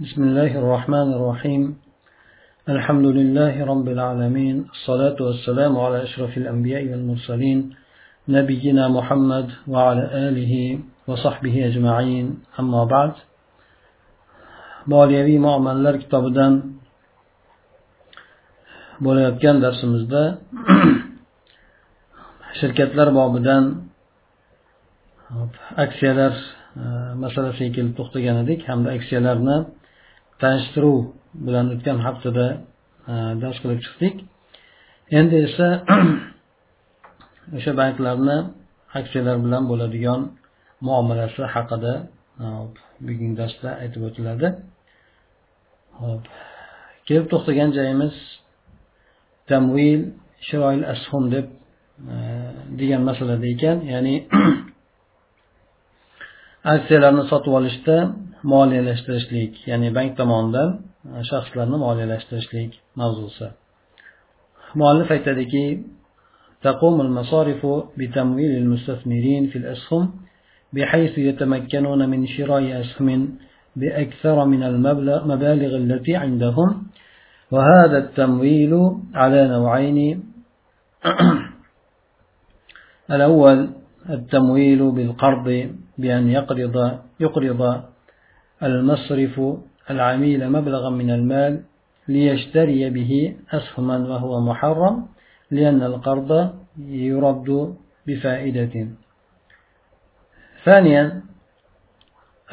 بسم الله الرحمن الرحيم الحمد لله رب العالمين الصلاة والسلام على أشرف الأنبياء والمرسلين نبينا محمد وعلى آله وصحبه أجمعين أما بعد moliyaviy muomalalar kitobidan bo'layotgan darsimizda shirkatlar bobidan aksiyalar masalasiga kelib to'xtagan edik hamda aksiyalarni tanishtiruv bilan o'tgan haftada e, dars qilib chiqdik. Endi esa o'sha banklarni aksiyalar bilan bo'ladigan muomalasi haqida e, bugungi darsda aytib o'tiladi. Hop kelib to'xtagan joyimiz tamvil shiroil ashum deb e, degan masalada ekan. Ya'ni aksiyalarni sotib olishda moliyalashtirishlik ya'ni bank tomonidan shaxslarni moliyalashtirishlik mavzusi. Muallif aytadiki تقوم المصارف بتمويل المستثمرين في الأسهم بحيث يتمكنون من شراء أسهم بأكثر من المبالغ التي عندهم وهذا التمويل على نوعين الأول التمويل بالقرض بأن يقرض يقرض المصرف العميل مبلغا من المال ليشتري به أسهما وهو محرم لأن القرض يرد بفائدة. ثانيا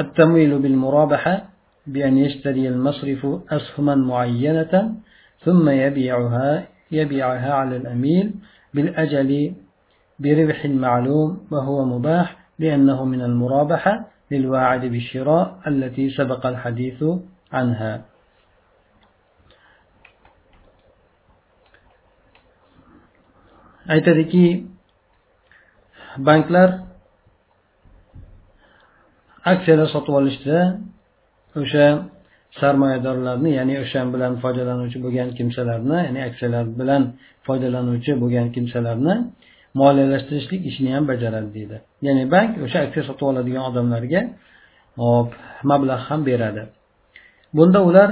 التمويل بالمرابحة بأن يشتري المصرف أسهما معينة ثم يبيعها يبيعها على الأميل بالأجل بربح معلوم وهو مباح لأنه من المرابحة للواعد بالشراء التي سبق الحديث عنها aytadiki banklar aksiyalar sotib olishda o'sha sarmoyadorlarni ya'ni o'sha bilan foydalanuvchi bo'lgan kimsalarni ya'ni aksiyalar bilan foydalanuvchi bo'lgan kimsalarni moliyalashtirishlik ishini ham bajaradi deydi. Ya'ni bank o'sha aksiya sotib oladigan odamlarga hop mablag' ham beradi. Bunda ular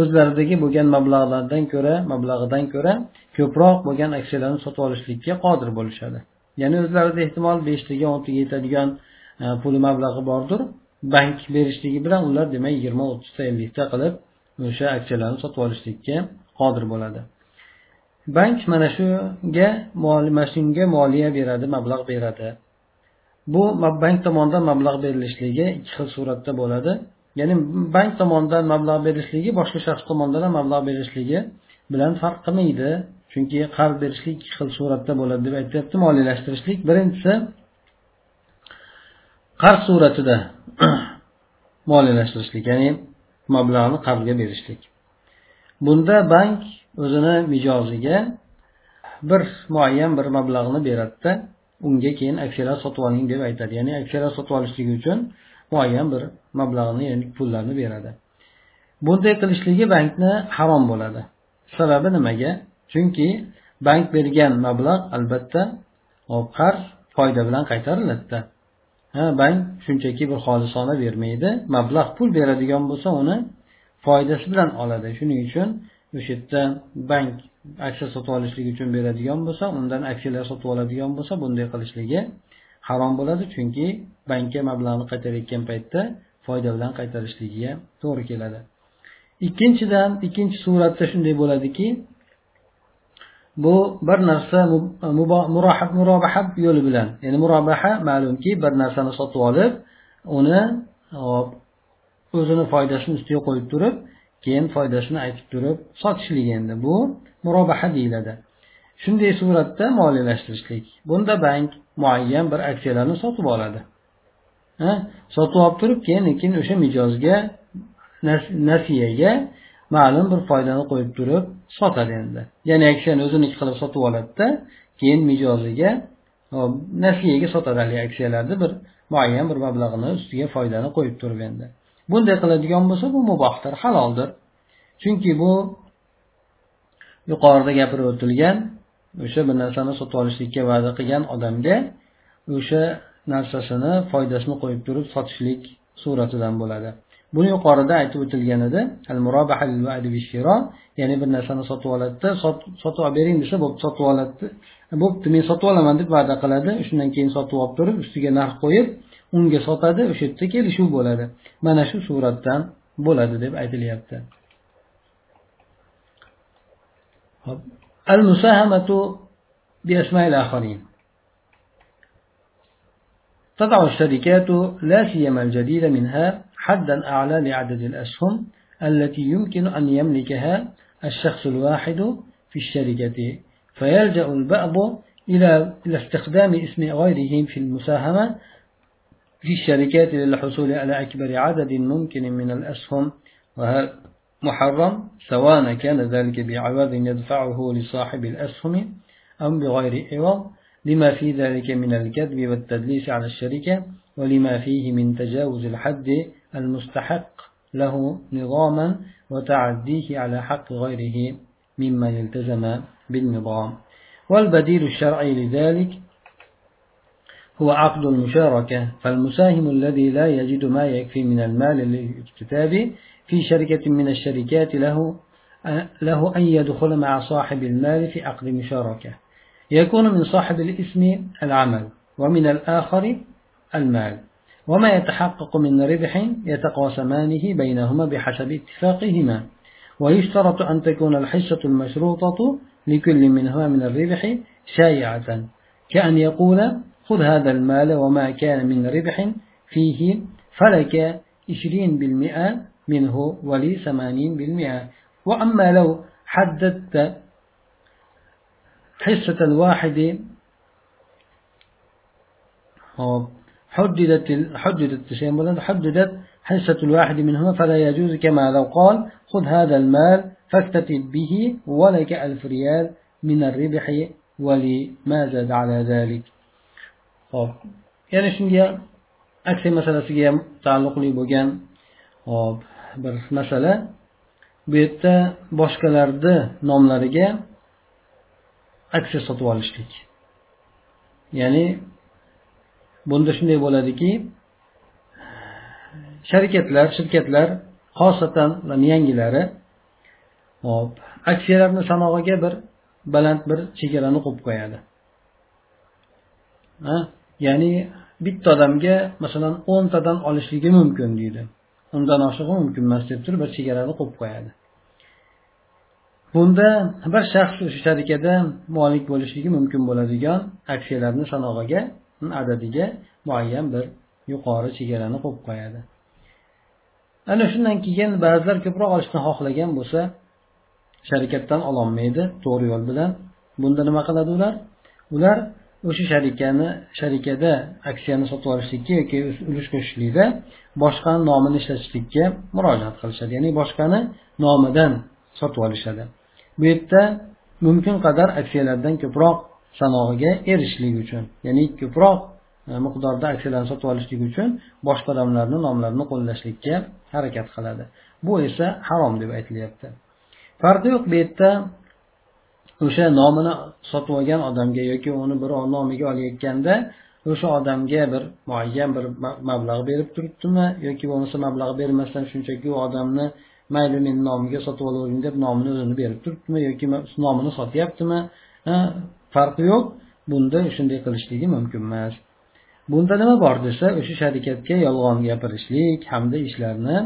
o'zlaridagi bo'lgan mablag'lardan ko'ra mablag'idan ko'ra ko'proq bo'lgan aksiyalarni sotib olishlikka qodir bo'lishadi. Ya'ni o'zlarida ehtimol beshtaga o'ntaga yetadigan e, puli mablag'i bordir. Bank berishligi bilan ular demak yigirma o'ttizta ellikta qilib o'sha aksiyalarni sotib olishlikka qodir bo'ladi. Bank mana shunga mana shunga moliya beradi mablag' beradi. Bu bank tomonidan mablag' berilishligi ikki xil suratda bo'ladi. Ya'ni bank tomonidan mablag' berishligi boshqa shaxs tomonidan ham mablag' berishligi bilan farq qilmaydi. Chunki qarz berishlik ikki xil suratda bo'ladi deb aytyapti. Moliyalashtirishlik birinchisi qarz suratida moliyalashtirishlik ya'ni mablag'ni qarzga berishlik. Bunda bank o'zini mijoziga bir muayyan bir mablag'ni beradida unga keyin aksiyalar sotib oling deb aytadi. Ya'ni aksiyalar sotib olishligi uchun muayyan bir mablag'ni ya'ni pullarni beradi. Bunday qilishligi bankni harom bo'ladi. Sababi nimaga? Chunki bank bergan mablag' albatta qarz foyda bilan qaytariladida ha bank shunchaki bir xolisona bermaydi. Mablag' pul beradigan bo'lsa uni foydasi bilan oladi. Shuning uchun o'sha yerda bank aksiya sotib olishlik uchun beradigan bo'lsa undan aksiyalar sotib oladigan bo'lsa bunday qilishligi harom bo'ladi. Chunki bankka mablag'ni qaytarayotgan paytda foyda bilan qaytarishligiga to'g'ri keladi. Ikkinchidan ikkinchi suratda shunday bo'ladiki bu bir narsa murobaha yo'li bilan ya'ni murobaha ma'lumki bir narsani sotib olib uni o'zini foydasini ustiga qo'yib turib keyin foydasini aytib turib sotishlik endi bu murobaha deyiladi. Shunday suratda moliyalashtirishlik. Bunda bank muayyan bir aksiyalarni sotib oladi. Sotib olib turib keyin keyin o'sha mijozga nasiyaga ma'lum bir foydani qo'yib turib sotadi endi. Ya'ni aksiyani o'ziniki qilib sotib oladida keyin mijoziga nasiyaga sotadi haligi aksiyalarni bir muayyan bir mablag'ini ustiga foydani qo'yib turib endi. Bunday qiladigan bo'lsa bu mubohdir haloldir. Chunki bu yuqorida gapirib o'tilgan o'sha bir narsani sotib olishlikka va'da qilgan odamga o'sha narsasini foydasini qo'yib turib sotishlik suratidan bo'ladi. Buni yuqorida aytib o'tilgan edi ya'ni bir narsani sotib oladida sotib olib bering desa bo'pti sotib oladi bo'pti men sotib olaman deb va'da qiladi shundan keyin sotib olib turib ustiga narx qo'yib unga sotadi o'sha yerda kelishuv bo'ladi. Mana shu suratdan bo'ladi deb aytilyapti. تضع الشركات لا سيما الجديدة منها حدا أعلى لعدد الأسهم التي يمكن أن يملكها الشخص الواحد في الشركة فيلجأ البعض إلى استخدام اسم غيرهم في المساهمة في الشركات للحصول على أكبر عدد ممكن من الأسهم وهذا محرم؟ سواء كان ذلك بعوض يدفعه لصاحب الأسهم أو بغير عوض. لما في ذلك من الكذب والتدليس على الشركة ولما فيه من تجاوز الحد المستحق له نظاما وتعديه على حق غيره ممن التزم بالنظام. والبديل الشرعي لذلك هو عقد المشاركة فالمساهم الذي لا يجد ما يكفي من المال للاكتتاب في شركة من الشركات له له أن يدخل مع صاحب المال في عقد مشاركة. يكون من صاحب الاسم العمل ومن الآخر المال. وما يتحقق من ربح يتقاسمانه بينهما بحسب اتفاقهما. ويشترط أن تكون الحصة المشروطة لكل منهما من الربح شائعة كأن يقول خذ هذا المال وما كان من ربح فيه فلك عشرين بالمئة منه ولي ثمانين بالمئة. وأما لو حددت حصة الواحد حددت حددت حددت حصة الواحد منهما فلا يجوز كما لو قال خذ هذا المال فاكتتب به ولك ألف ريال من الربح ولما زاد على ذلك؟ Hop yana shunga aksiya masalasiga ham taalluqli bo'lgan hop bir masala. Bu yerda boshqalarni nomlariga aksiya sotib olishlik. Ya'ni bunda shunday bo'ladiki sharikatlar shirkatlar xosatan yangilari hop aksiyalarni sanog'iga bir baland bir chegarani qo'yib qo'yadi. Ya'ni bitta odamga masalan o'ntadan olishligi mumkin deydi. Undan oshig'i mumkin emas deb turib bir chegarani qo'yib qo'yadi. Bunda bir shaxs o'sha sharikada molik bo'lishligi mumkin bo'ladigan aksiyalarni sanog'iga adadiga muayyan bir yuqori chegarani qo'yib qo'yadi. Ana shundan keyin ba'zilar ko'proq olishni xohlagan bo'lsa sharikatdan ololmaydi to'g'ri yo'l bilan. Bunda nima qiladi ular? Ular o'sha sharikani sharikada aksiyani sotib olishlikka yoki ulush qo'shishlikda boshqani nomini ishlatishlikka murojaat qilishadi. Ya'ni boshqani nomidan sotib olishadi. Bu yerda mumkin qadar aksiyalardan ko'proq sanog'iga erishishlik uchun ya'ni ko'proq e, miqdorda aksiyalarni sotib olishlik uchun boshqa odamlarni nomlarini qo'llashlikka harakat qiladi. Bu esa harom deb aytilyapti. Farqi yo'q bu yerda o'sha nomini sotib olgan odamga yoki uni birov nomiga olayotganda o'sha odamga bir muayyan bir mablag' berib turibdimi? Yoki bo'lmasa mablag' bermasdan shunchaki u odamni mayli meni nomiga sotib olavering deb nomini o'zini berib turibdimi? Yoki nomini sotyaptimi? Farqi yo'q. Bunda shunday qilishligi mumkin emas. Bunda nima bor desa o'sha sharikatga yolg'on gapirishlik hamda ishlarni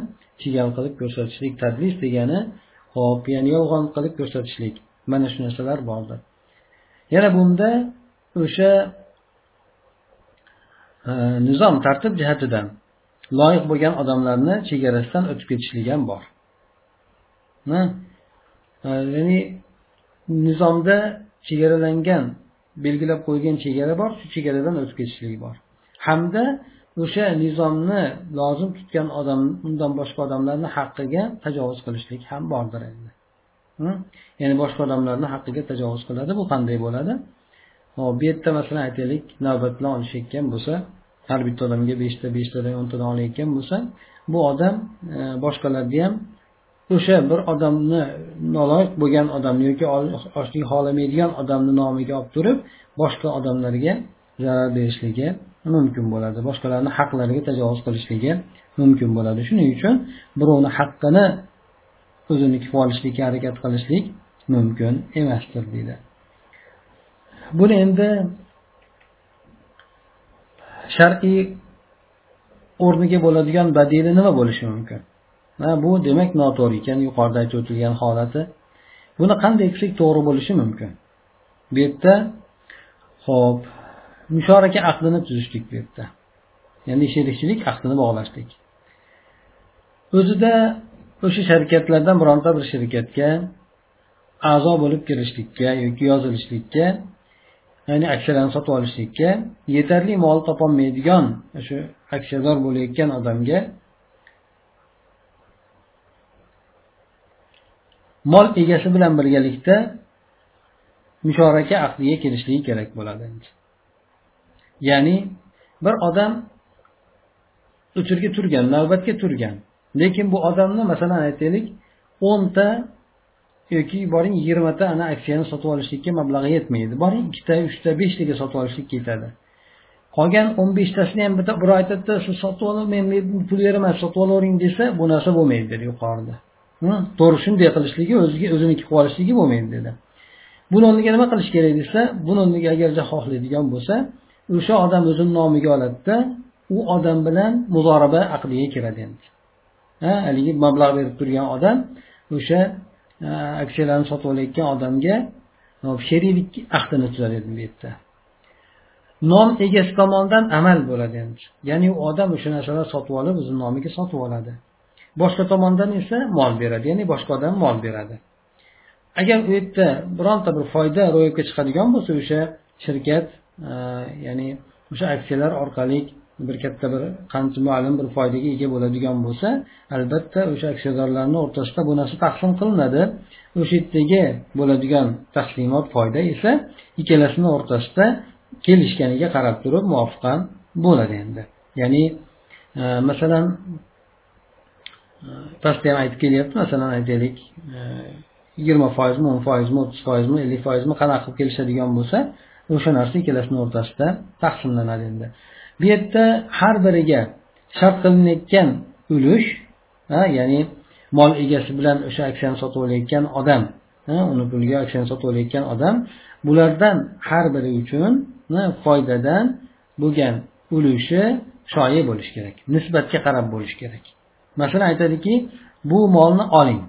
chigal qilib ko'rsatishlik tadlis degani hop ya'ni yolg'on qilib ko'rsatishlik. Mana shu narsalar bordir yana bunda o'sha e, nizom tartib jihatidan loyiq bo'lgan odamlarni chegarasidan o'tib ketishlik ham bor. E, ya'ni nizomda chegaralangan belgilab qo'yilgan chegara bor shu chegaradan o'tib ketishlik bor. Hamda o'sha nizomni lozim tutgan odam undan boshqa odamlarni haqqiga tajovuz qilishlik ham bordir endi. Ya'ni boshqa odamlarni haqqiga tajovuz qiladi bu qanday bo'ladi? Hop bu yerda masalan aytaylik navbat bilan olishayotgan bo'lsa har bitta odamga beshta beshtadan o'ntadan olayotgan bo'lsa bu odam e, boshqalarni ham o'sha bir odamni noloyiq bo'lgan odamni yoki ochlik xohlamaydigan odamni nomiga olib turib boshqa odamlarga zarar berishligi mumkin bo'ladi. Boshqalarni haqlariga tajovuz qilishligi mumkin bo'ladi. Shuning uchun birovni haqqini o'zini qilib olishlikka harakat qilishlik mumkin emasdir deydi. Buni endi shar'iy o'rniga bo'ladigan badili nima bo'lishi mumkin? Ha bu demak noto'g'ri ekan yuqorida aytib o'tilgan holati. Buni qanday qilsak to'g'ri bo'lishi mumkin? Bu yerda ho'p mushoraka aqdini tuzishlik bu yerda. Ya'ni sherikchilik aqdini bog'lashlik. O'zida o'sha sharkatlardan bironta bir shirkatga a'zo bo'lib kirishlikka yoki yozilishlikka ya'ni aksiyalarni sotib olishlikka yetarli mol topolmaydigan o'sha aksiyador bo'layotgan odamga mol egasi bilan birgalikda mushoraka aqdiga kelishligi kerak bo'ladi. Ya'ni bir odam o'chirga turgan navbatga turgan lekin bu odamni masalan aytaylik o'nta yoki boring yigirmata ana aksiyani sotib olishlikka mablag'i yetmaydi. Boring ikkita uchta beshtaga sotib olishlik ketadi. Qolgan o'n beshtasini ham bitta birov aytadida shu sotib olib men pul beraman sotib olavering desa bu narsa bo'lmaydi dedi yuqorida. To'g'ri shunday qilishligi o'ziga o'ziniki qilib olishligi bo'lmaydi dedi. Buni o'rniga nima qilish kerak desa buni o'rniga agarda xohlaydigan bo'lsa o'sha odam o'zini nomiga oladida u odam bilan muzoraba aqdiga kiradi endi haligi mablag' berib turgan odam o'sha aksiyalarni sotib olayotgan odamga sheriklik ahdini tuzadi bu yerda nom egasi tomonidan amal bo'ladi endi. Ya'ni u odam o'sha narsalarni sotib olib o'zini nomiga sotib oladi. Boshqa tomondan esa mol beradi ya'ni boshqa odam mol beradi. Agar u yerda bironta bir foyda ro'yobga chiqadigan bo'lsa o'sha shirkat ya'ni o'sha aksiyalar orqali bir katta bir qancha ma'lum bir foydaga ega bo'ladigan bo'lsa albatta o'sha aksiyadorlarni o'rtasida bu narsa taqsim qilinadi. O'sha yerdagi bo'ladigan taqsimot foyda esa ikkalasini o'rtasida kelishganiga qarab turib muvofiqan bo'ladi endi. Ya'ni e, masalan e, pastda ham aytib kelyapti masalan aytaylik e, yigirma foizmi o'n foizmi o'ttiz foizmi ellik foizmi qanaqa qilib kelishadigan bo'lsa o'sha narsa ikkalasini o'rtasida taqsimlanadi endi. Bu yerda har biriga shart qilinayotgan ulush ya'ni mol egasi bilan o'sha aksiyani sotib olayotgan odam uni puliga aksiyani sotib olayotgan odam bulardan har biri uchun foydadan bo'lgan ulushi shoyi bo'lishi kerak nisbatga qarab bo'lishi kerak. Masalan aytadiki bu molni oling.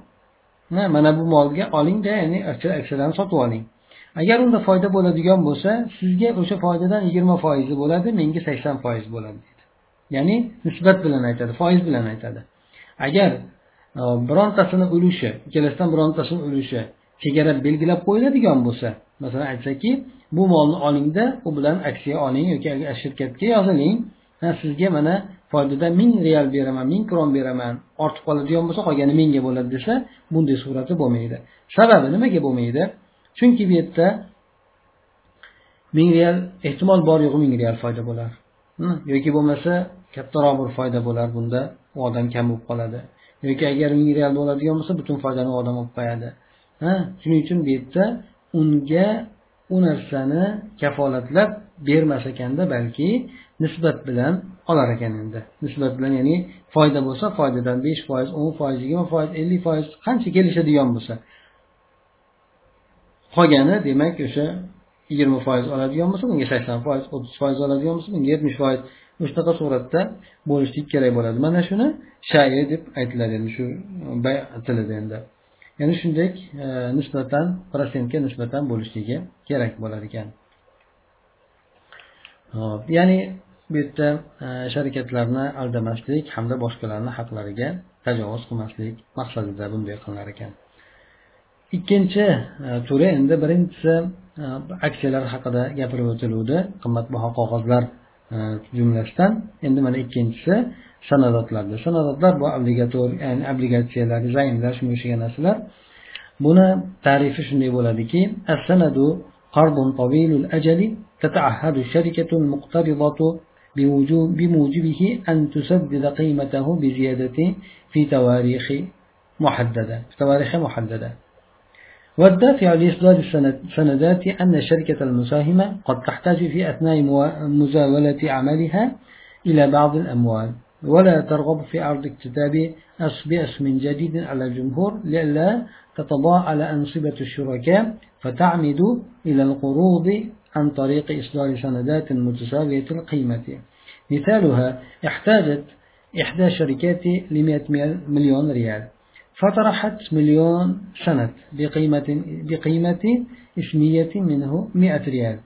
Mana bu molga olingda ya'ni aksiyalarni sotib oling. Agar unda foyda bo'ladigan bo'lsa sizga o'sha foydadan yigirma foizi bo'ladi menga sakson foiz bo'ladi deydi. Ya'ni nisbat bilan aytadi foiz bilan aytadi. Agar e, birontasini ulushi ikkalasidan birontasini ulushi chegara belgilab qo'yiladigan bo'lsa masalan aytsaki bu molni olingda u bilan aksiya oling yoki shirkatga yoziling sizga mana foydadan ming real beraman ming kron beraman ortib qoladigan bo'lsa qolgani menga bo'ladi desa bunday surati bo'lmaydi. Sababi nimaga bo'lmaydi? Chunki bu yerda ming real ehtimol bor yo'g'i ming real foyda bo'lar. Yoki bo'lmasa kattaroq bir foyda bo'lar bunda. U odam kam bo'lib qoladi. Yoki agar ming real bo'ladigan bo'lsa butun foydani u odam olib qo'yadi. Ha shuning uchun bu yerda unga u narsani kafolatlab bermas ekanda balki nisbat bilan olar ekan endi. Nisbat bilan ya'ni foyda bo'lsa foydadan besh foiz o'n foiz yigirma foiz ellik foiz qancha kelishadigan bo'lsa. Qolgani demak o'sha yigirma foiz oladigan bo'lsa bunga sakson foiz o'ttiz foiz oladigan bo'lsa bunga yetmish foiz. Shunaqa suratda bo'lishlik kerak bo'ladi. Mana shuni shayi deb aytiladi endi shu bay tilida endi. Ya'ni shunday e, nisbatan protsentga nisbatan bo'lishligi kerak bo'lar ekan. Hop ya'ni bu yerda e, sharikatlarni aldamaslik hamda boshqalarni haqlariga tajovuz qilmaslik maqsadida bunday qilinar ekan. ikkinchi e, turi endi birinchisi e, aksiyalar haqida gapirib o'tiluvdi qimmatbaho qog'ozlar e, jumlasidan endi mana ikkinchisi sanadotlardir sanadotlar bu obligator ya'ni obligatsiyalar zaymlar shunga o'xshagan narsalar buni tarifi shunday bo'ladiki sanadu قرض طويل الأجل تتعهد الشركة المقترضة بموجبه أن تسدد قيمته بزيادة في تواريخ محددة في تواريخ محددة والدافع لإصدار السندات أن الشركة المساهمة قد تحتاج في أثناء مزاولة عملها إلى بعض الأموال. ولا ترغب في عرض اكتتاب باسم جديد على الجمهور لئلا تتضاءل أنصبة الشركاء فتعمد إلى القروض عن طريق إصدار سندات متساوية القيمة. مثالها احتاجت إحدى الشركات لمئة مليون ريال. فطرحت مليون سند بقيمة, بقيمة اسمية منه مئة ريال.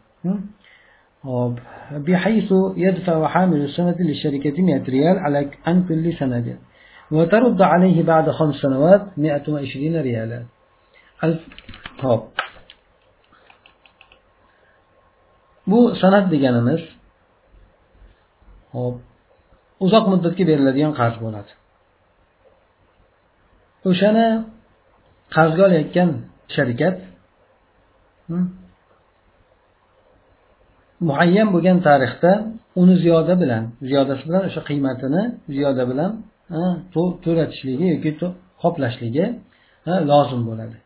بحيث يدفع حامل السند للشركة 100 ريال على عن كل سند وترد عليه بعد خمس سنوات 120 ريالا. hop bu san'at deganimiz hop uzoq muddatga beriladigan qarz bo'ladi o'shani qarzga olayotgan shirkat muayyan bo'lgan tarixda uni ziyoda bilan ziyodasi bilan o'sha qiymatini ziyoda bilan to'latishligi yoki qoplashligi lozim bo'ladi.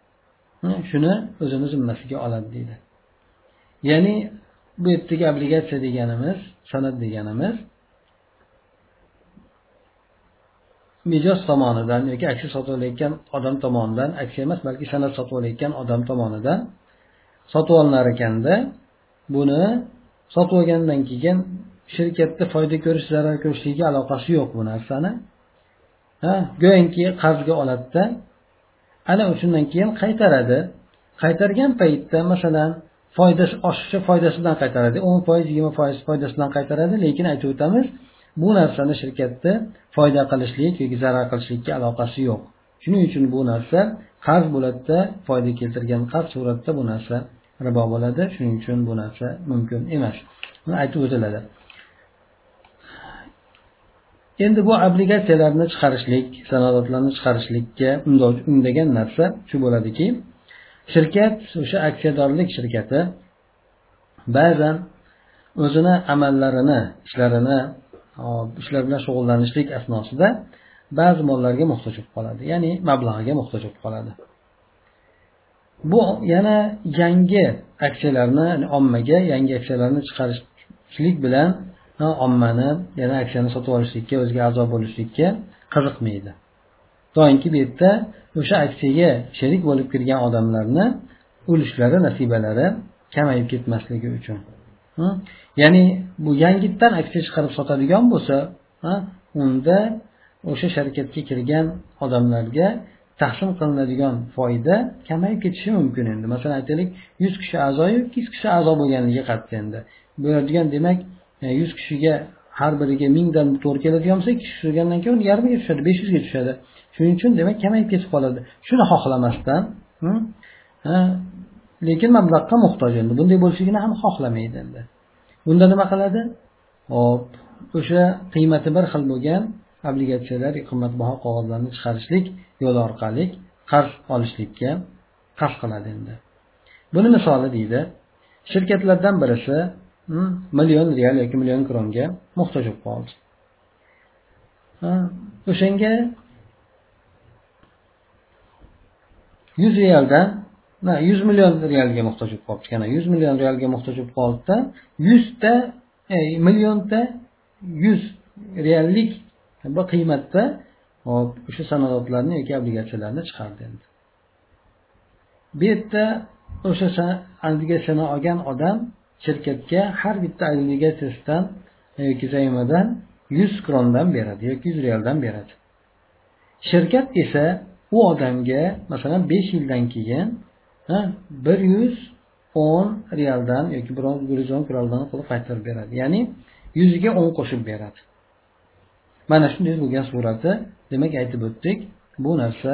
Shuni o'zini zimmasiga oladi deydi. Ya'ni bu yerdagi obligatsiya deganimiz san'at deganimiz mijoz tomonidan yoki aksiya sotib olayotgan odam tomonidan aksiya emas balki san'at sotib olayotgan odam tomonidan sotib olinar ekanda buni sotib olgandan keyin shirkatda foyda ko'rish zarar ko'rishligiga aloqasi yo'q bu narsani. Ha go'yoki qarzga oladida ana o'shandan keyin qaytaradi. Qaytargan paytda masalan foydasi oshiqcha foydasidan qaytaradi. o'n foiz yigirma foiz foydasidan qaytaradi lekin aytib o'tamiz bu narsani shirkatda foyda qilishlik yoki zarar qilishlikka aloqasi yo'q. Shuning uchun bu narsa qarz bo'ladida foyda keltirgan qarz suratida bu narsa ribo bo'ladi. Shuning uchun bu narsa mumkin emas. Buni aytib o'tiladi. Endi bu obligatsiyalarni chiqarishlik sanoatlarni chiqarishlikka undagan narsa shu bo'ladiki shirkat o'sha aksiyadorlik shirkati ba'zan o'zini amallarini ishlarini ishlar bilan shug'ullanishlik asnosida ba'zi mollarga muhtoj bo'lib qoladi. Ya'ni mablag'iga muhtoj bo'lib qoladi. Bu yana yangi aksiyalarni ommaga yangi aksiyalarni chiqarishlik bilan ommani yana aksiyani sotib olishlikka o'ziga a'zo bo'lishlikka qiziqmaydi. Doimki bu yerda o'sha aksiyaga sherik bo'lib kirgan odamlarni ulushlari nasibalari kamayib ketmasligi uchun. Ya'ni bu yangitdan aksiya chiqarib sotadigan bo'lsa unda o'sha sharkatga kirgan odamlarga taqsim qilinadigan foyda kamayib ketishi mumkin endi. Masalan aytaylik yuz kishi a'zoyu ikki kishi a'zo bo'lganligiga qarash endi. Bo'ladigan demak e, yuz kishiga har biriga mingdan to'g'ri keladigan bo'lsa ikki kishi turgandan keyin yarmiga tushadi besh yuzga tushadi. Shuning uchun demak kamayib ketib qoladi. Shuni xohlamasdan hmm, lekin mablag'ga muhtoj endi. Bunday bo'lishligini ham xohlamaydi endi. Bunda nima qiladi? Hop o'sha qiymati bir xil bo'lgan obligatsiyalar qimmatbaho qog'ozlarni chiqarishlik yo'li orqali qarz olishlikka qasd qiladi endi. Buni misoli deydi shirkatlardan birisi hmm, million real yoki million kronga muhtoj bo'lib qoldi. O'shanga yuz realdan yuz million realga muhtoj bo'lib qolibdi yana yuz million realga muhtoj bo'lib qoldida yuzta e, millionta yuz reallik bir qiymatda hop o'sha sanoatlarni yoki obligatsiyalarni chiqardi endi. Bu yerda o'sha obligatsiyani olgan odam shirkatga har bitta obligatsiyasidan yoki zaymadan yuz krondan beradi yoki yuz realdan beradi. Shirkat esa u odamga masalan besh yildan keyin bir yuz o'n realdan yoki bir yuz o'n kraldan qilib qaytarib beradi. Ya'ni yuziga o'n qo'shib beradi. Mana shunday bo'lgan surati demak aytib o'tdik. Bu narsa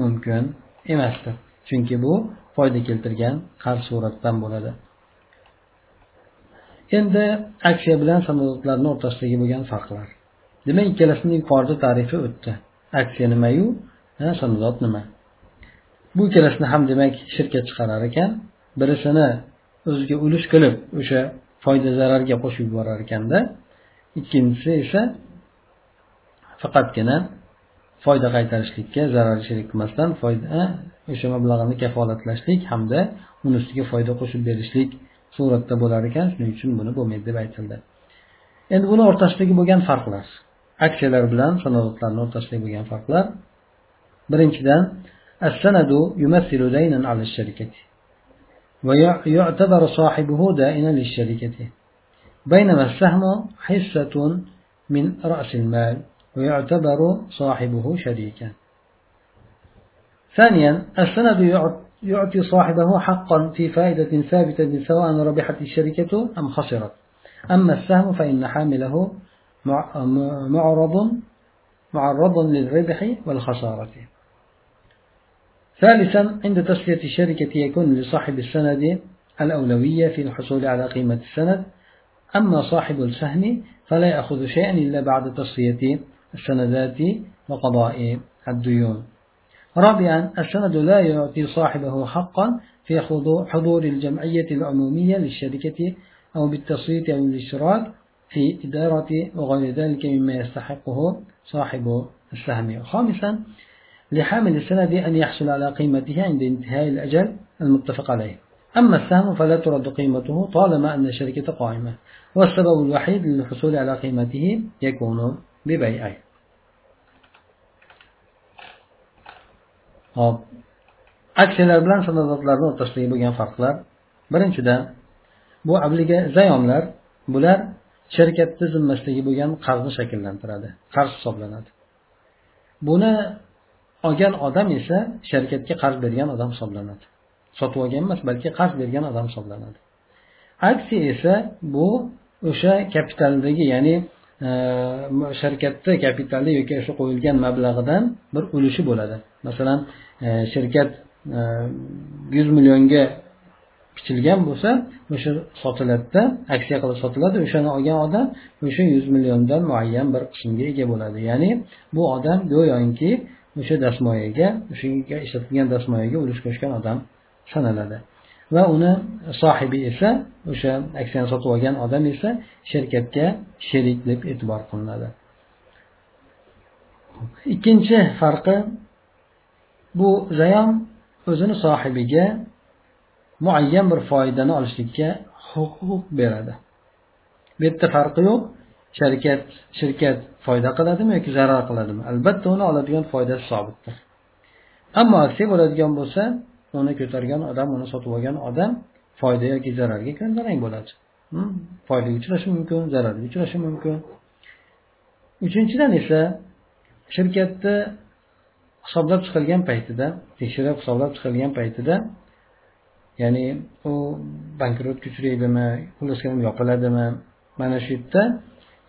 mumkin emasdir. Chunki bu foyda keltirgan qarz suratdan bo'ladi. Endi aksiya bilan sanoatlarni o'rtasidagi bo'lgan farqlar. Demak ikkalasini yuqorida tarifi o'tdi. Aksiya nimayu sanoat nima? Bu ikkalasini ham demak shirkka chiqarar ekan. Birisini o'ziga ulush qilib o'sha foyda zararga qo'shib yuborar ekanda. Ikkinchisi esa faqatgina foyda qaytarishlikka zarar sherik qilmasdan foyda eh, o'sha mablag'ini kafolatlashlik hamda uni ustiga foyda qo'shib berishlik suratda bo'lar ekan. Shuning uchun buni bo'lmaydi deb aytildi. Endi buni o'rtasidagi bo'lgan farqlar. Aksiyalar bilan sanoatlarni o'rtasidagi bo'lgan farqlar. Birinchidan السند يمثل دينا على الشركة ويعتبر صاحبه دائنا للشركة بينما السهم حصة من رأس المال ويعتبر صاحبه شريكا. ثانيا السند يعطي صاحبه حقا في فائدة ثابتة سواء ربحت الشركة أم خسرت. أما السهم فإن حامله معرض معرض للربح والخسارة. ثالثا عند تسلية الشركة يكون لصاحب السند الأولوية في الحصول على قيمة السند. أما صاحب السهم فلا يأخذ شيئا إلا بعد تصفية السندات وقضاء الديون. رابعا السند لا يعطي صاحبه حقا في حضور الجمعية العمومية للشركة أو بالتصويت أو الاشتراك في إدارة وغير ذلك مما يستحقه صاحب السهم. خامسا لحامل السند أن يحصل على قيمته عند انتهاء الأجل المتفق عليه أما السهم فلا ترد قيمته طالما أن الشركة قائمة والسبب الوحيد للحصول على قيمته يكون ببيعه hop aksiyalar bilan sanadotlarni o'rtasidagi bo'lgan farqlar birinchidan bu avliga zayomlar bular sherkatni zimmasidagi bo'lgan qarzni shakllantiradi qarz hisoblanadi buni olgan odam esa sharikatga qarz bergan odam hisoblanadi. Sotib olgan emas balki qarz bergan odam hisoblanadi. Aksiya esa bu o'sha kapitaldagi ya'ni e, sharikatni kapitali yoki o'sha qo'yilgan mablag'idan bir ulushi bo'ladi. Masalan e, shirkat e, yuz millionga pichilgan bo'lsa o'sha sotiladida aksiya qilib sotiladi o'shani olgan odam o'sha yuz milliondan muayyan bir qismga ega bo'ladi. Ya'ni bu odam go'yoki o'sha dastmoyaga o'shanga ishlatilgan dastmoyaga ulush qo'shgan odam sanaladi. Va uni sohibi esa o'sha aksiyani sotib olgan odam esa sherkatga sherik deb e'tibor qilinadi. Ikkinchi farqi bu zayom o'zini sohibiga muayyan bir foydani olishlikka huquq beradi. Bu yerda farqi yo'q. Sharkat shirkat foyda qiladimi yoki zarar qiladimi? Albatta uni oladigan foydasi sobitdir. Ammo aksiya bo'ladigan bo'lsa uni ko'targan odam uni sotib olgan odam foyda yoki zararga ko'ndarang bo'ladi. Hmm? Foydaga uchrashi mumkin zararga uchrashi mumkin. Uchinchidan esa shirkatni hisoblab chiqilgan paytida tekshirib hisoblab chiqilgan paytida ya'ni u bankrotga uchraydimi xullas yopiladimi? Mana shu yerda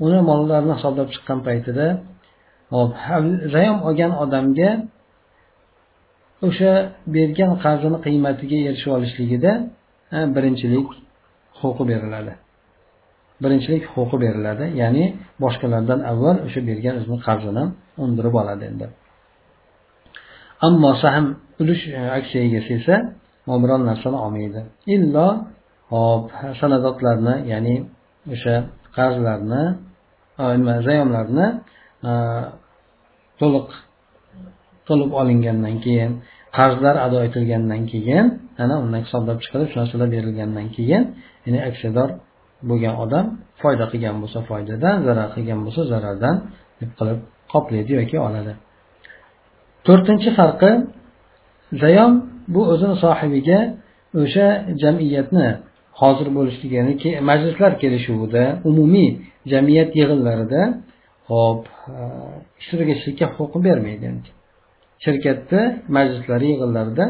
uni mollarini hisoblab chiqqan paytida hop zayom olgan odamga o'sha bergan qarzini qiymatiga erishib olishligida birinchilik huquqi beriladi. Birinchilik huquqi beriladi ya'ni boshqalardan avval o'sha bergan o'zini qarzini undirib oladi endi. Ammo sahm ulush e, aksiya egasi esa biron narsani olmaydi. Illo hop sanadotlarni ya'ni o'sha qarzlarni e, nima zayomlarni e, to'liq to'lib olingandan keyin qarzlar ado etilgandan keyin ana undan hisoblab chiqilib shu narsalar berilgandan keyin ya'ni aksiyador bo'lgan odam foyda qilgan bo'lsa foydadan zarar qilgan bo'lsa zarardan deb qilib qoplaydi yoki oladi. To'rtinchi farqi zayom bu o'zini sohibiga o'sha jamiyatni hozir bo'lishligi ya'ni majlislar kelishuvida umumiy jamiyat yig'inlarida hop ishtirok etishlikka huquqi bermaydi. Shirkatni majlislari yig'inlarida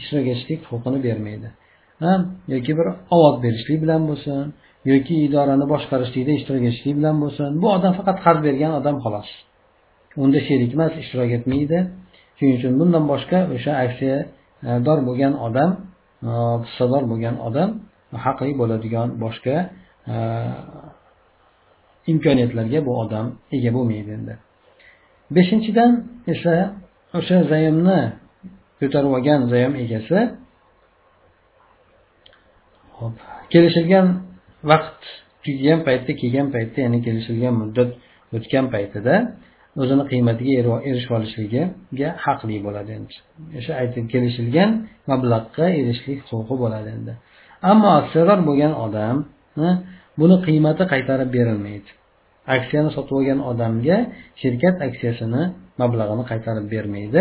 ishtirok etishlik huquqini bermaydi. Yoki bir ovoz berishlik bilan bo'lsin yoki idorani boshqarishlikda ishtirok etishlik bilan bo'lsin bu odam faqat qarz bergan odam xolos. Unda sherik emas ishtirok etmaydi. Shuning uchun bundan boshqa o'sha aksiyador bo'lgan odam hissador bo'lgan odam haqli bo'ladigan boshqa e, imkoniyatlarga bu odam ega bo'lmaydi endi. Beshinchidan esa o'sha zaymni ko'tarib olgan zayom egasi hop kelishilgan vaqt tugagan paytda kelgan paytda ya'ni kelishilgan muddat o'tgan paytida o'zini qiymatiga erishib olishligiga haqli bo'ladi endi. O'sha aytib kelishilgan mablag'ga erishishlik huquqi bo'ladi endi. Ammo aksiyador bo'lgan odam buni qiymati qaytarib berilmaydi. Aksiyani sotib olgan odamga shirkat aksiyasini mablag'ini qaytarib bermaydi.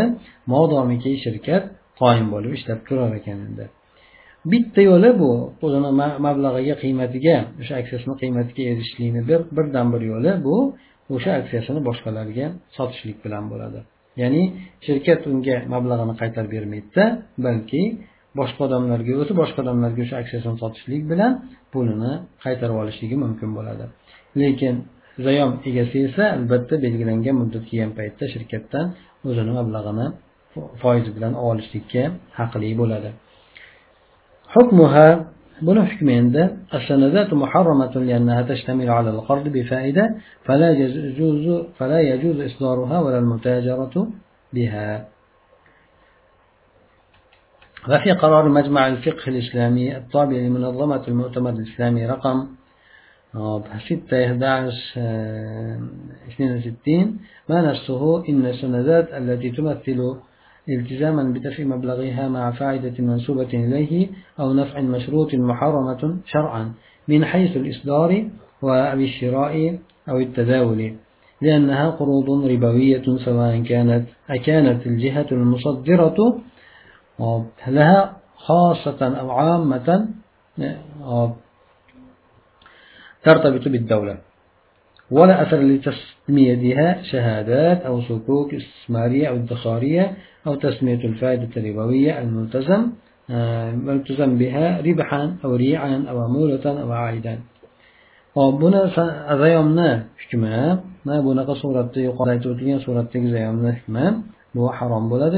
Modomiki shirkat qoyim bo'lib ishlab turar ekan endi bitta yo'li bu. O'zini mablag'iga qiymatiga o'sha aksiyasini qiymatiga erishishlikni bir birdan bir yo'li bu. O'sha aksiyasini boshqalarga sotishlik bilan bo'ladi. Ya'ni shirkat unga mablag'ini qaytarib bermaydida balki boshqa odamlarga o'zi boshqa odamlarga o'sha aksiyasini sotishlik bilan pulini qaytarib olishligi mumkin bo'ladi lekin zayom egasi esa albatta belgilangan muddat kelgan paytda shirkatdan o'zini mablag'ini foizi bilan olishlikka haqli bo'ladi حكمها بنو حكم عنده السندات محرمة لأنها تشتمل على القرض بفائدة فلا يجوز فلا يجوز إصدارها ولا المتاجرة بها وفي قرار مجمع الفقه الإسلامي الطابع لمنظمة المؤتمر الإسلامي رقم ستة 11 اثنين وستين. ما نفسه إن السندات التي تمثل التزاما بدفع مبلغها مع فائدة منسوبة إليه أو نفع مشروط محرمة شرعا من حيث الإصدار أو الشراء أو التداول لأنها قروض ربوية سواء كانت أكانت الجهة المصدرة لها خاصة أو عامة ترتبط بالدولة. ولا أثر لتسميتها شهادات أو صكوك استثمارية أو ادخارية أو تسمية الفائدة الربوية الملتزم ملتزم بها ربحا أو ريعا أو عمولة أو عائدا. hop buni zayomni hukmi mana bunaqa suratda yuqorida aytib o'tilgan suratdagi zayomni hukmi bu harom bo'ladi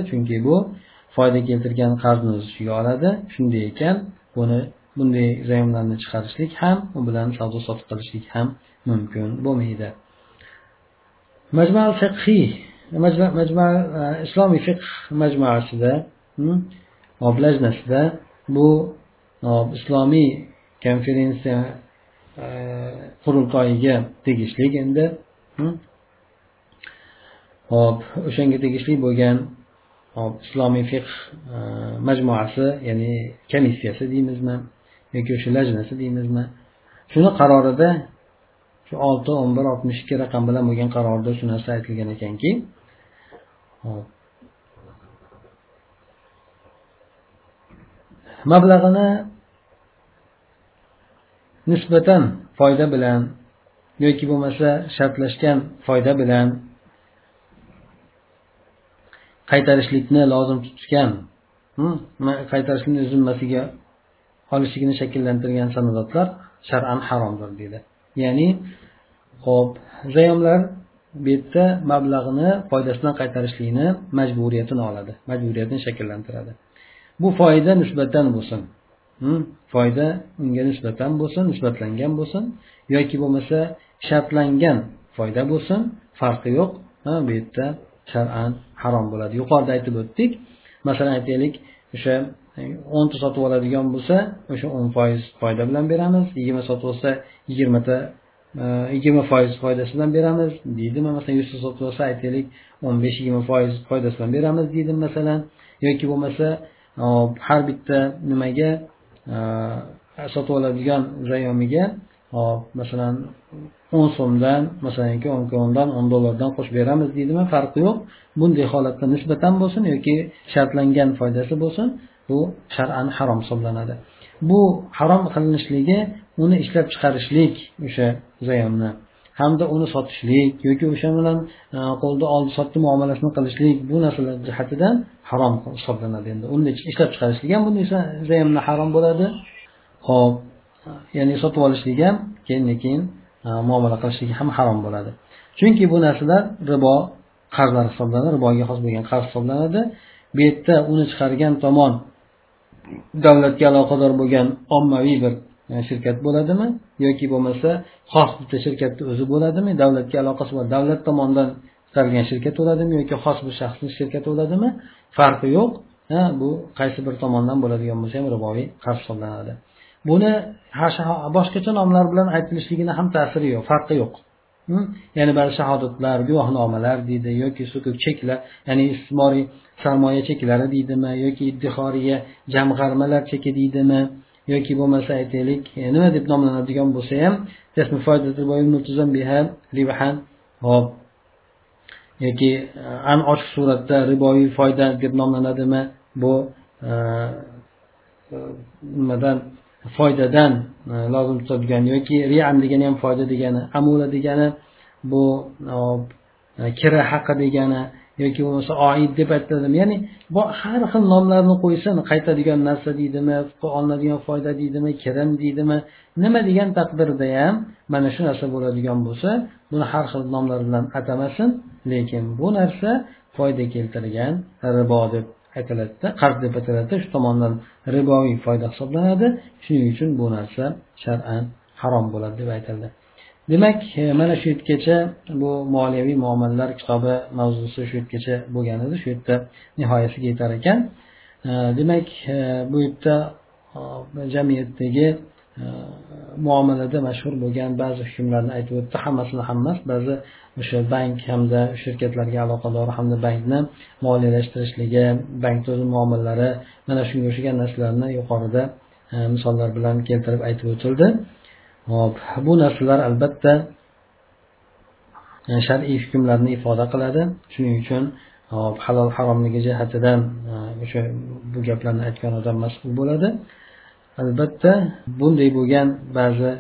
foyda keltirgan qarzni o'z ichiga oladi shunday ekan buni bunday zayomlarni chiqarishlik ham u bilan savdo sotiq qilishlik ham mumkin bo'lmaydi. Majmal fiqhiy majma e, islomiy fiqh majmuasida hmm, lajnasida bu e, islomiy konferensiya e, qurultoyiga tegishli endi hmm, hop o'shanga tegishli bo'lgan hop islomiy fiqh e, majmuasi ya'ni komissiyasi deymizmi yoki o'sha lajnasi deymizmi shuni qarorida shu olti o'n bir oltmish ikki raqam bilan bo'lgan qarorda shu narsa aytilgan ekanki mablag'ini nisbatan foyda bilan yoki bo'lmasa shartlashgan foyda bilan qaytarishlikni lozim tutgan qaytarishlikni o'z zimmasiga olishligini shakllantirgan sanadotlar shar'an haromdir deydi. Ya'ni ho'p zayomlar bu yerda mablag'ni foydasidan qaytarishlikni majburiyatini oladi majburiyatini shakllantiradi. Bu foyda nisbatan bo'lsin foyda unga nisbatan bo'lsin nisbatlangan bo'lsin yoki bo'lmasa shartlangan foyda bo'lsin farqi yo'q bu yerda shar'an harom bo'ladi. Yuqorida aytib o'tdik. Masalan aytaylik o'sha e, o'nta sotib oladigan bo'lsa o'sha o'n foiz foyda bilan beramiz. Yigirma sotib olsa yigirmata e, yigirma foiz foydasidan beramiz. Deydimi? Masalan yuzta sotib olsa aytaylik o'n besh yigirma foiz foydasidan beramiz deydim masalan? Yoki bo'lmasa e, har bitta nimaga sotib oladigan zayomiga hop masalan o'n so'mdan masalanki o'n krondan o'n dollardan qo'shib beramiz deydimi farqi yo'q. Bunday holatda nisbatan bo'lsin yoki shartlangan foydasi bo'lsin bu shar'an harom hisoblanadi. Bu harom qilinishligi uni ishlab chiqarishlik o'sha zayomni hamda uni sotishlik yoki o'sha bilan e, qo'lda oldi sotdi muomalasini qilishlik bu narsalar jihatidan harom hisoblanadi endi. Uni ishlab chiqarishlik ham bu esa zayomni harom bo'ladi. Hop. Ya'ni sotib olishlik ham keyin keyin muomala qilishlik ham harom bo'ladi. Chunki bu narsalar ribo qarzlar hisoblanadi riboga xos bo'lgan qarz hisoblanadi. Bu yerda uni chiqargan tomon davlatga aloqador bo'lgan ommaviy bir e, shirkat bo'ladimi yoki bo'lmasa xos bitta shirkatni o'zi bo'ladimi davlatga aloqasi bor davlat tomonidan chiqarilgan shirkat bo'ladimi yoki xos bir shaxsni shirkati bo'ladimi? Farqi yo'q. Ha bu qaysi bir tomondan bo'ladigan bo'lsa ham riboviy qarz hisoblanadi. Buni boshqacha nomlar bilan aytilishligini ham ta'siri yo'q farqi yo'q. Ya'ni ba'zi shahodatlar guvohnomalar deydi yoki sukuk cheklar ya'ni istismoriy sarmoya cheklari deydimi yoki iddihoriya jamg'armalar cheki deydimi yoki bo'lmasa aytaylik e, nima deb nomlanadigan bo'lsa ham hop. Yoki e, an ochiq suratda riboviy foyda deb nomlanadimi bu e, nimadan foydadan e, lozim tutadigan yoki riam degani ham foyda degani amula degani bu e, e, kira haqi degani yoki bo'lmasa oid deb aytiladimi ya'ni bu har xil nomlarni qo'ysin qaytadigan narsa deydimi olinadigan foyda deydimi kirim deydimi nima degan taqdirda ham mana shu narsa bo'ladigan bo'lsa buni har xil nomlar bilan atamasin lekin bu narsa foyda keltirgan ribo deb aytiladida qarz deb ataladida shu tomondan riboviy foyda hisoblanadi. Shuning uchun bu narsa shar'an harom bo'ladi deb aytildi. Demak mana shu yergacha bu moliyaviy muomalalar kitobi mavzusi shu yergacha bo'lgan edi. Shu yerda nihoyasiga yetar ekan. Demak bu yerda e, jamiyatdagi e, muomalada mashhur bo'lgan ba'zi hukmlarni aytib o'tdi. Hammasini ham emas ba'zi o'sha bank hamda shirkatlarga aloqador hamda bankni moliyalashtirishligi bankni o'zi muomalalari mana shunga o'xshagan narsalarni yuqorida e, misollar bilan keltirib aytib o'tildi. Hop bu narsalar albatta e, shar'iy hukmlarni ifoda qiladi. Shuning uchun hop halol haromligi jihatidan e, o'sha bu gaplarni aytgan odam mas'ul bo'ladi. Albatta bunday bo'lgan ba'zi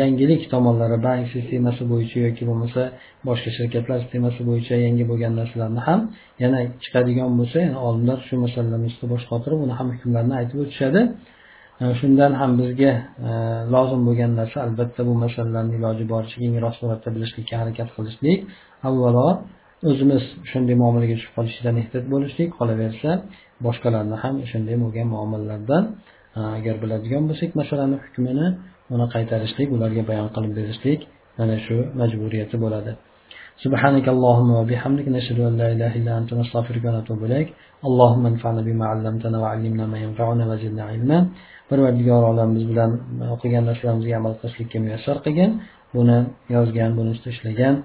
yangilik tomonlari bank sistemasi bo'yicha yoki bo'lmasa boshqa shirkatlar sistemasi bo'yicha yangi bo'lgan narsalarni ham yana chiqadigan bo'lsa yana olimlar shu masalalarni ustida bosh qotirib uni ham hukmlarini aytib o'tishadi. E, shundan ham bizga e, lozim bo'lgan narsa albatta bu masalalarni iloji boricha kengroq suratda bilishlikka harakat qilishlik. Avvalo o'zimiz shunday muomalaga tushib qolishdan ehtiyot bo'lishlik qolaversa boshqalarni ham shunday bo'lgan muomalalardan agar biladigan bo'lsak masalani hukmini uni qaytarishlik ularga bayon qilib berishlik mana shu majburiyati bo'ladi سبحانك اللهم وبحمدك نشهد أن لا إله إلا أنت نستغفرك ونتوب إليك اللهم انفعنا بما علمتنا وعلمنا ما ينفعنا وزدنا علما parvardigor olam biz bilan o'qigan narsalarimizga amal qilishlikka muyassar qilgin buni yozgan buni ustida ishlagan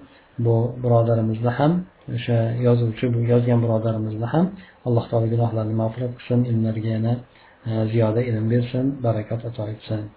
bu birodarimizni ham o'sha yozuvchi bu yozgan birodarimizni ham alloh taolo gunohlarini mag'firat qilsin ilmlariga yana ziyade ilim versin, barakat ato etsin.